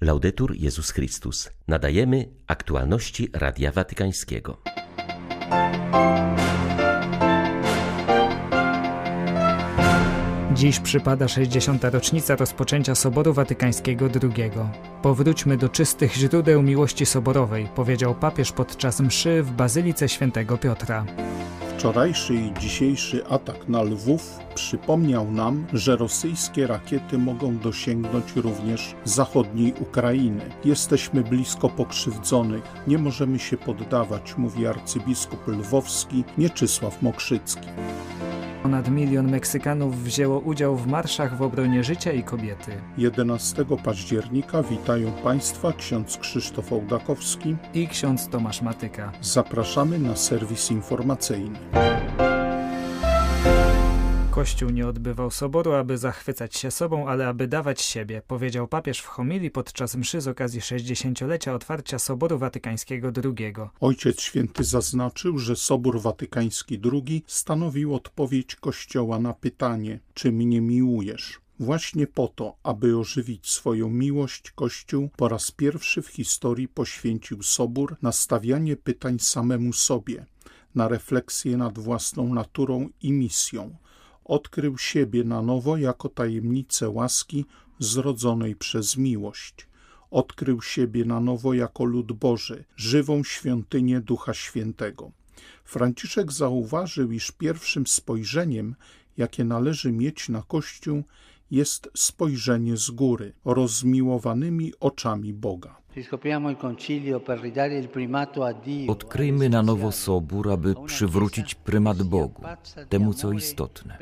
Laudetur Jezus Chrystus. Nadajemy aktualności Radia Watykańskiego. Dziś przypada 60. rocznica rozpoczęcia Soboru Watykańskiego II. Powróćmy do czystych źródeł miłości soborowej, powiedział papież podczas mszy w Bazylice Świętego Piotra. Wczorajszy i dzisiejszy atak na Lwów przypomniał nam, że rosyjskie rakiety mogą dosięgnąć również zachodniej Ukrainy. Jesteśmy blisko pokrzywdzonych, nie możemy się poddawać, mówi arcybiskup lwowski Mieczysław Mokrzycki. Ponad milion Meksykanów wzięło udział w marszach w obronie życia i kobiety. 11 października witają Państwa ksiądz Krzysztof Ołdakowski i ksiądz Tomasz Matyka. Zapraszamy na serwis informacyjny. Kościół nie odbywał soboru, aby zachwycać się sobą, ale aby dawać siebie, powiedział papież w homilii podczas mszy z okazji 60-lecia otwarcia Soboru Watykańskiego II. Ojciec Święty zaznaczył, że Sobór Watykański II stanowił odpowiedź Kościoła na pytanie, czy mnie miłujesz? Właśnie po to, aby ożywić swoją miłość, Kościół po raz pierwszy w historii poświęcił Sobór na stawianie pytań samemu sobie, na refleksję nad własną naturą i misją – odkrył siebie na nowo jako tajemnicę łaski zrodzonej przez miłość. Odkrył siebie na nowo jako lud Boży, żywą świątynię Ducha Świętego. Franciszek zauważył, iż pierwszym spojrzeniem, jakie należy mieć na Kościół, jest spojrzenie z góry, rozmiłowanymi oczami Boga. Odkryjmy na nowo Sobór, aby przywrócić prymat Bogu, temu co istotne.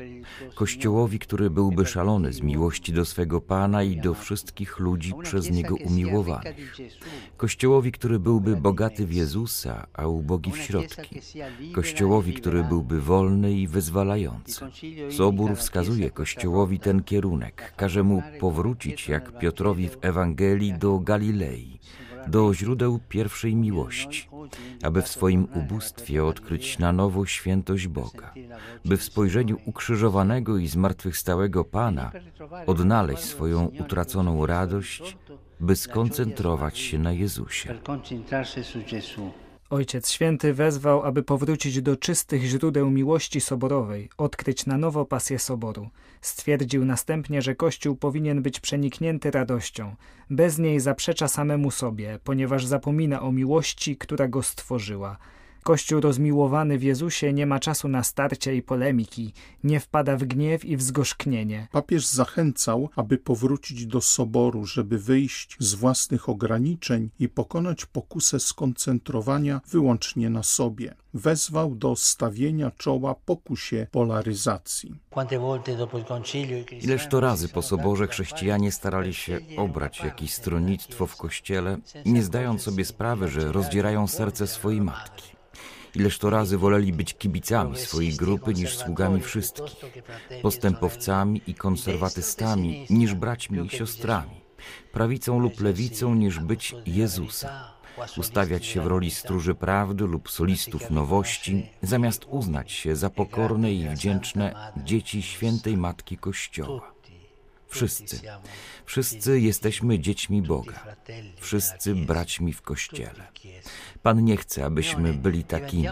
Kościołowi, który byłby szalony z miłości do swego Pana i do wszystkich ludzi przez Niego umiłowanych. Kościołowi, który byłby bogaty w Jezusa, a ubogi w środki. Kościołowi, który byłby wolny i wyzwalający. Sobór wskazuje Kościołowi ten kierunek, każe mu powrócić, jak Piotrowi w Ewangelii, do Galilei do źródeł pierwszej miłości, aby w swoim ubóstwie odkryć na nowo świętość Boga, by w spojrzeniu ukrzyżowanego i zmartwychwstałego Pana odnaleźć swoją utraconą radość, by skoncentrować się na Jezusie. Ojciec Święty wezwał, aby powrócić do czystych źródeł miłości soborowej, odkryć na nowo pasję soboru. Stwierdził następnie, że Kościół powinien być przeniknięty radością. Bez niej zaprzecza samemu sobie, ponieważ zapomina o miłości, która go stworzyła. Kościół rozmiłowany w Jezusie nie ma czasu na starcia i polemiki, nie wpada w gniew i w zgorzknienie. Papież zachęcał, aby powrócić do soboru, żeby wyjść z własnych ograniczeń i pokonać pokusę skoncentrowania wyłącznie na sobie. Wezwał do stawienia czoła pokusie polaryzacji. Ileż to razy po soborze chrześcijanie starali się obrać jakieś stronnictwo w kościele, nie zdając sobie sprawy, że rozdzierają serce swojej matki. Ileż to razy woleli być kibicami swojej grupy niż sługami wszystkich, postępowcami i konserwatystami niż braćmi i siostrami, prawicą lub lewicą niż być Jezusa ustawiać się w roli stróży prawdy lub solistów nowości, zamiast uznać się za pokorne i wdzięczne dzieci świętej Matki Kościoła. Wszyscy, wszyscy jesteśmy dziećmi Boga, wszyscy braćmi w Kościele. Pan nie chce, abyśmy byli takimi.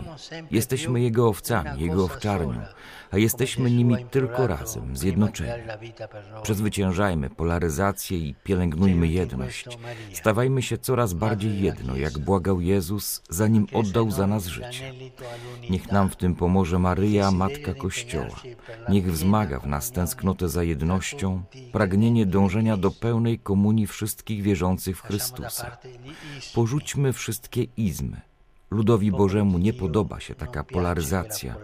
Jesteśmy Jego owcami, Jego owczarnią, a jesteśmy nimi tylko razem, zjednoczeni. Przezwyciężajmy polaryzację i pielęgnujmy jedność. Stawajmy się coraz bardziej jedno, jak błagał Jezus, zanim oddał za nas życie. Niech nam w tym pomoże Maryja, Matka Kościoła. Niech wzmaga w nas tęsknotę za jednością, pragnienie dążenia do pełnej komunii wszystkich wierzących w Chrystusa. Porzućmy wszystkie izmy. Ludowi Bożemu nie podoba się taka polaryzacja.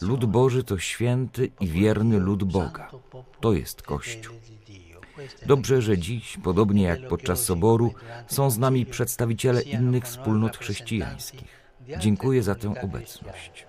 Lud Boży to święty i wierny lud Boga. To jest Kościół. Dobrze, że dziś, podobnie jak podczas soboru, są z nami przedstawiciele innych wspólnot chrześcijańskich. Dziękuję za tę obecność.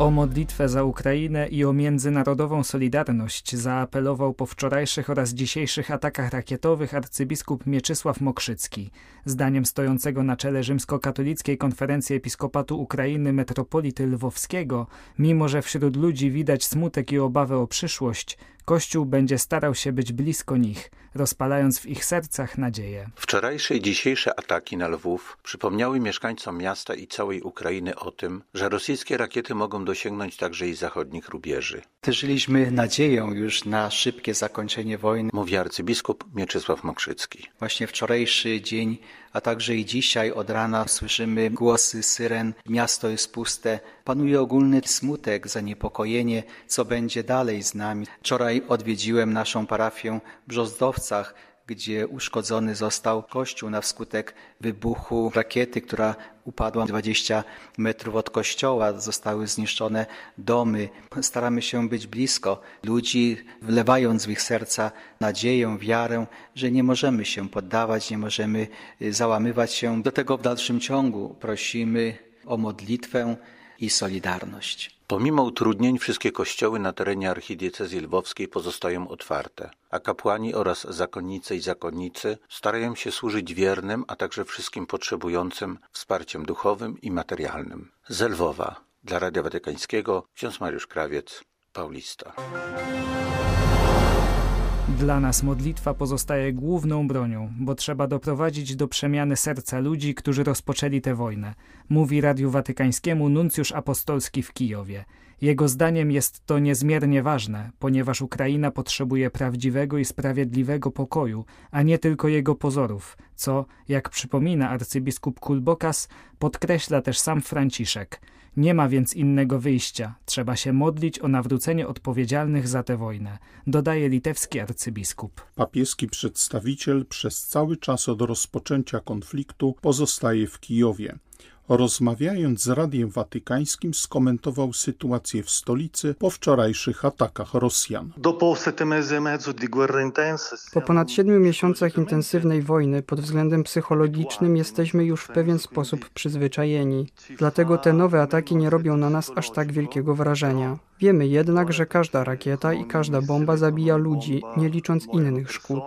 O modlitwę za Ukrainę i o międzynarodową solidarność zaapelował po wczorajszych oraz dzisiejszych atakach rakietowych arcybiskup Mieczysław Mokrzycki. Zdaniem stojącego na czele rzymskokatolickiej konferencji episkopatu Ukrainy metropolity lwowskiego, mimo że wśród ludzi widać smutek i obawę o przyszłość, Kościół będzie starał się być blisko nich, rozpalając w ich sercach nadzieję. Wczorajsze i dzisiejsze ataki na Lwów przypomniały mieszkańcom miasta i całej Ukrainy o tym, że rosyjskie rakiety mogą dosięgnąć także i zachodnich rubieży. Żyliśmy nadzieją już na szybkie zakończenie wojny. Mówi arcybiskup Mieczysław Mokrzycki. Właśnie wczorajszy dzień, a także i dzisiaj od rana słyszymy głosy syren. Miasto jest puste. Panuje ogólny smutek, zaniepokojenie, co będzie dalej z nami. Wczoraj odwiedziłem naszą parafię w Brzozdowcach, gdzie uszkodzony został kościół na skutek wybuchu rakiety, która upadła 20 metrów od kościoła. Zostały zniszczone domy. Staramy się być blisko ludzi, wlewając w ich serca nadzieję, wiarę, że nie możemy się poddawać, nie możemy y, załamywać się. Do tego w dalszym ciągu prosimy o modlitwę i solidarność. Pomimo utrudnień wszystkie kościoły na terenie archidiecezji lwowskiej pozostają otwarte, a kapłani oraz zakonnice i zakonnicy starają się służyć wiernym, a także wszystkim potrzebującym wsparciem duchowym i materialnym. Z Lwowa dla Radia Watykańskiego ksiądz Mariusz Krawiec, Paulista. Dla nas modlitwa pozostaje główną bronią, bo trzeba doprowadzić do przemiany serca ludzi, którzy rozpoczęli tę wojnę, mówi Radiu Watykańskiemu nuncjusz apostolski w Kijowie. Jego zdaniem jest to niezmiernie ważne, ponieważ Ukraina potrzebuje prawdziwego i sprawiedliwego pokoju, a nie tylko jego pozorów, co, jak przypomina arcybiskup Kulbokas, podkreśla też sam Franciszek – nie ma więc innego wyjścia. Trzeba się modlić o nawrócenie odpowiedzialnych za tę wojnę, dodaje litewski arcybiskup. Papieski przedstawiciel przez cały czas od rozpoczęcia konfliktu pozostaje w Kijowie. Rozmawiając z Radiem Watykańskim skomentował sytuację w stolicy po wczorajszych atakach Rosjan. Po ponad siedmiu miesiącach intensywnej wojny pod względem psychologicznym jesteśmy już w pewien sposób przyzwyczajeni. Dlatego te nowe ataki nie robią na nas aż tak wielkiego wrażenia. Wiemy jednak, że każda rakieta i każda bomba zabija ludzi, nie licząc innych szkód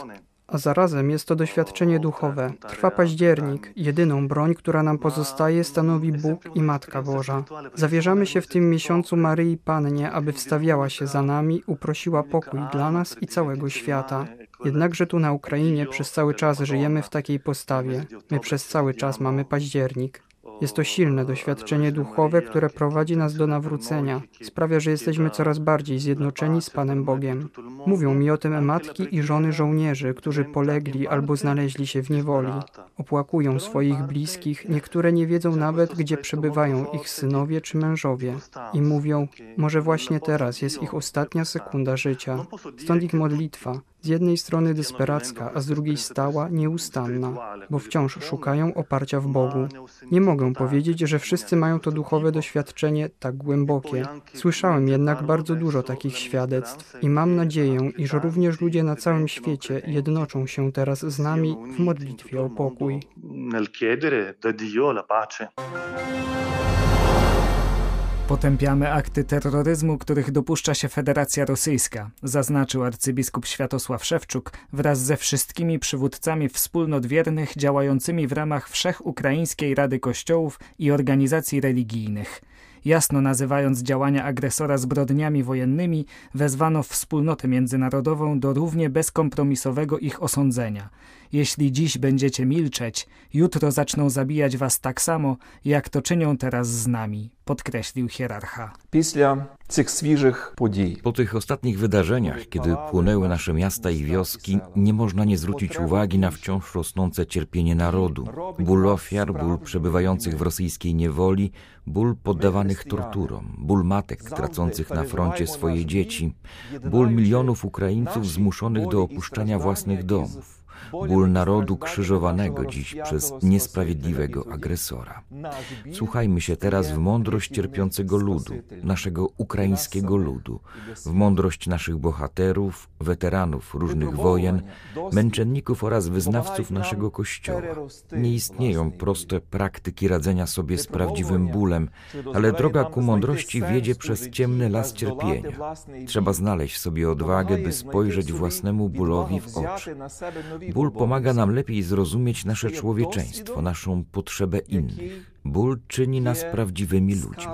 a zarazem jest to doświadczenie duchowe. Trwa październik. Jedyną broń, która nam pozostaje, stanowi Bóg i Matka Boża. Zawierzamy się w tym miesiącu Maryi Pannie, aby wstawiała się za nami, uprosiła pokój dla nas i całego świata. Jednakże tu na Ukrainie przez cały czas żyjemy w takiej postawie. My przez cały czas mamy październik. Jest to silne doświadczenie duchowe, które prowadzi nas do nawrócenia. Sprawia, że jesteśmy coraz bardziej zjednoczeni z Panem Bogiem. Mówią mi o tym matki i żony żołnierzy, którzy polegli albo znaleźli się w niewoli. Opłakują swoich bliskich, niektóre nie wiedzą nawet, gdzie przebywają ich synowie czy mężowie. I mówią, może właśnie teraz jest ich ostatnia sekunda życia. Stąd ich modlitwa, z jednej strony desperacka, a z drugiej stała, nieustanna, bo wciąż szukają oparcia w Bogu. Nie mogę powiedzieć, że wszyscy mają to duchowe doświadczenie tak głębokie. Słyszałem jednak bardzo dużo takich świadectw i mam nadzieję, iż również ludzie na całym świecie jednoczą się teraz z nami w modlitwie o pokój. Potępiamy akty terroryzmu, których dopuszcza się Federacja Rosyjska, zaznaczył arcybiskup Światosław Szewczuk wraz ze wszystkimi przywódcami wspólnot wiernych działającymi w ramach Wszechukraińskiej Rady Kościołów i organizacji religijnych. Jasno nazywając działania agresora zbrodniami wojennymi, wezwano wspólnotę międzynarodową do równie bezkompromisowego ich osądzenia. Jeśli dziś będziecie milczeć, jutro zaczną zabijać was tak samo, jak to czynią teraz z nami, podkreślił hierarcha. Po tych ostatnich wydarzeniach, kiedy płonęły nasze miasta i wioski, nie można nie zwrócić uwagi na wciąż rosnące cierpienie narodu. Ból ofiar, ból przebywających w rosyjskiej niewoli, ból poddawanych torturom, ból matek tracących na froncie swoje dzieci, ból milionów Ukraińców zmuszonych do opuszczania własnych domów ból narodu krzyżowanego dziś przez niesprawiedliwego agresora. Słuchajmy się teraz w mądrość cierpiącego ludu, naszego ukraińskiego ludu, w mądrość naszych bohaterów, weteranów różnych wojen, męczenników oraz wyznawców naszego Kościoła. Nie istnieją proste praktyki radzenia sobie z prawdziwym bólem, ale droga ku mądrości wiedzie przez ciemny las cierpienia. Trzeba znaleźć sobie odwagę, by spojrzeć własnemu bólowi w oczy Ból pomaga nam lepiej zrozumieć nasze człowieczeństwo, naszą potrzebę innych. Ból czyni nas prawdziwymi ludźmi.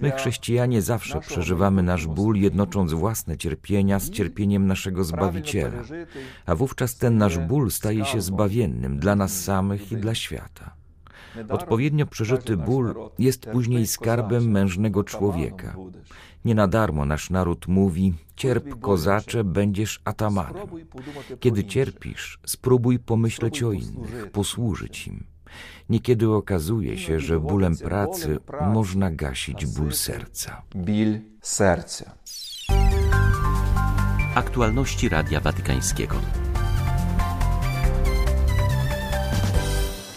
My, chrześcijanie, zawsze przeżywamy nasz ból, jednocząc własne cierpienia z cierpieniem naszego Zbawiciela, a wówczas ten nasz ból staje się zbawiennym dla nas samych i dla świata. Odpowiednio przeżyty ból jest później skarbem mężnego człowieka. Nie na darmo nasz naród mówi: Cierp, kozacze, będziesz atamanem. Kiedy cierpisz, spróbuj pomyśleć o innych, posłużyć im. Niekiedy okazuje się, że bólem pracy można gasić ból serca. Bil serca. Aktualności Radia Watykańskiego.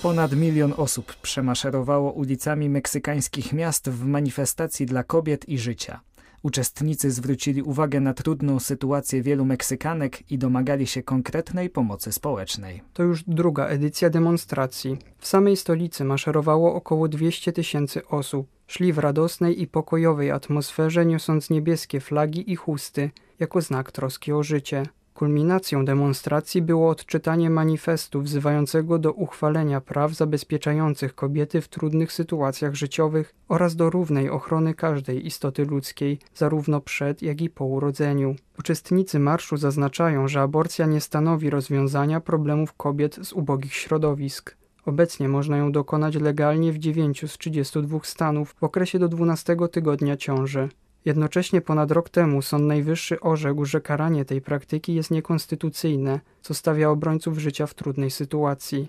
Ponad milion osób przemaszerowało ulicami meksykańskich miast w manifestacji dla kobiet i życia. Uczestnicy zwrócili uwagę na trudną sytuację wielu Meksykanek i domagali się konkretnej pomocy społecznej. To już druga edycja demonstracji. W samej stolicy maszerowało około 200 tysięcy osób. Szli w radosnej i pokojowej atmosferze, niosąc niebieskie flagi i chusty, jako znak troski o życie. Kulminacją demonstracji było odczytanie manifestu wzywającego do uchwalenia praw zabezpieczających kobiety w trudnych sytuacjach życiowych oraz do równej ochrony każdej istoty ludzkiej, zarówno przed, jak i po urodzeniu. Uczestnicy marszu zaznaczają, że aborcja nie stanowi rozwiązania problemów kobiet z ubogich środowisk. Obecnie można ją dokonać legalnie w 9 z 32 stanów w okresie do 12 tygodnia ciąży. Jednocześnie ponad rok temu Sąd Najwyższy orzekł, że karanie tej praktyki jest niekonstytucyjne, co stawia obrońców życia w trudnej sytuacji.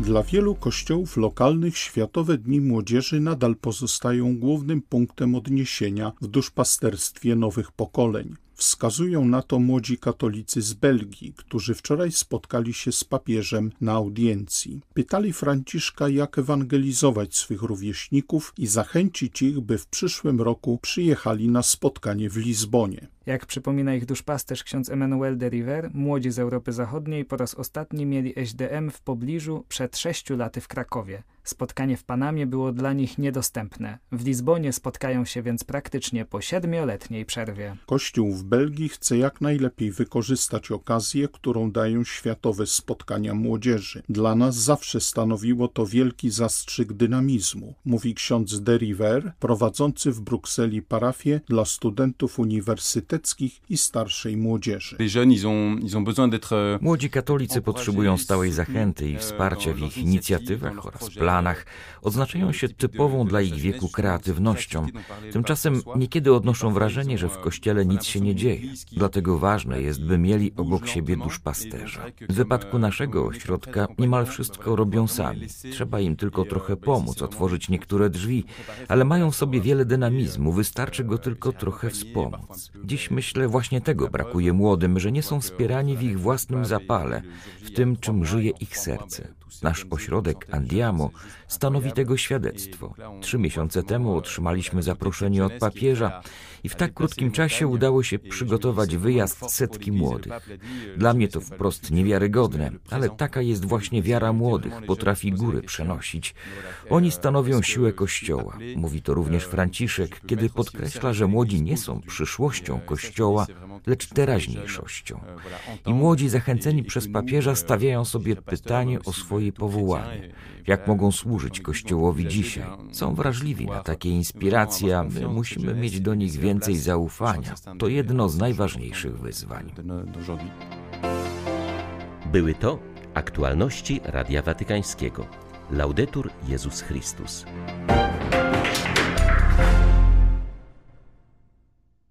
Dla wielu kościołów lokalnych Światowe Dni Młodzieży nadal pozostają głównym punktem odniesienia w duszpasterstwie nowych pokoleń. Wskazują na to młodzi katolicy z Belgii, którzy wczoraj spotkali się z papieżem na audiencji. Pytali Franciszka, jak ewangelizować swych rówieśników i zachęcić ich, by w przyszłym roku przyjechali na spotkanie w Lizbonie. Jak przypomina ich duszpasterz ksiądz Emmanuel de River, młodzi z Europy Zachodniej po raz ostatni mieli SDM w pobliżu przed sześciu laty w Krakowie. Spotkanie w Panamie było dla nich niedostępne. W Lizbonie spotkają się więc praktycznie po siedmioletniej przerwie. Kościół w Belgii chce jak najlepiej wykorzystać okazję, którą dają światowe spotkania młodzieży. Dla nas zawsze stanowiło to wielki zastrzyk dynamizmu, mówi ksiądz de River, prowadzący w Brukseli parafię dla studentów uniwersyteckich i starszej młodzieży. Młodzi katolicy potrzebują stałej zachęty i wsparcia w ich inicjatywach oraz planach. Odznaczają się typową dla ich wieku kreatywnością. Tymczasem niekiedy odnoszą wrażenie, że w kościele nic się nie dzieje. Dlatego ważne jest, by mieli obok siebie duszpasterza. W wypadku naszego ośrodka niemal wszystko robią sami. Trzeba im tylko trochę pomóc, otworzyć niektóre drzwi, ale mają w sobie wiele dynamizmu, wystarczy go tylko trochę wspomóc. Dziś myślę właśnie tego brakuje młodym, że nie są wspierani w ich własnym zapale, w tym, czym żyje ich serce. Nasz ośrodek Andiamo stanowi tego świadectwo. Trzy miesiące temu otrzymaliśmy zaproszenie od papieża i w tak krótkim czasie udało się przygotować wyjazd setki młodych. Dla mnie to wprost niewiarygodne, ale taka jest właśnie wiara młodych, potrafi góry przenosić. Oni stanowią siłę Kościoła. Mówi to również Franciszek, kiedy podkreśla, że młodzi nie są przyszłością Kościoła, lecz teraźniejszością. I młodzi zachęceni przez papieża stawiają sobie pytanie o swoje powołanie. Jak mogą służyć Kościołowi dzisiaj? Są wrażliwi na takie inspiracje, a my musimy mieć do nich więcej zaufania. To jedno z najważniejszych wyzwań. Były to aktualności Radia Watykańskiego. Laudetur Jezus Chrystus.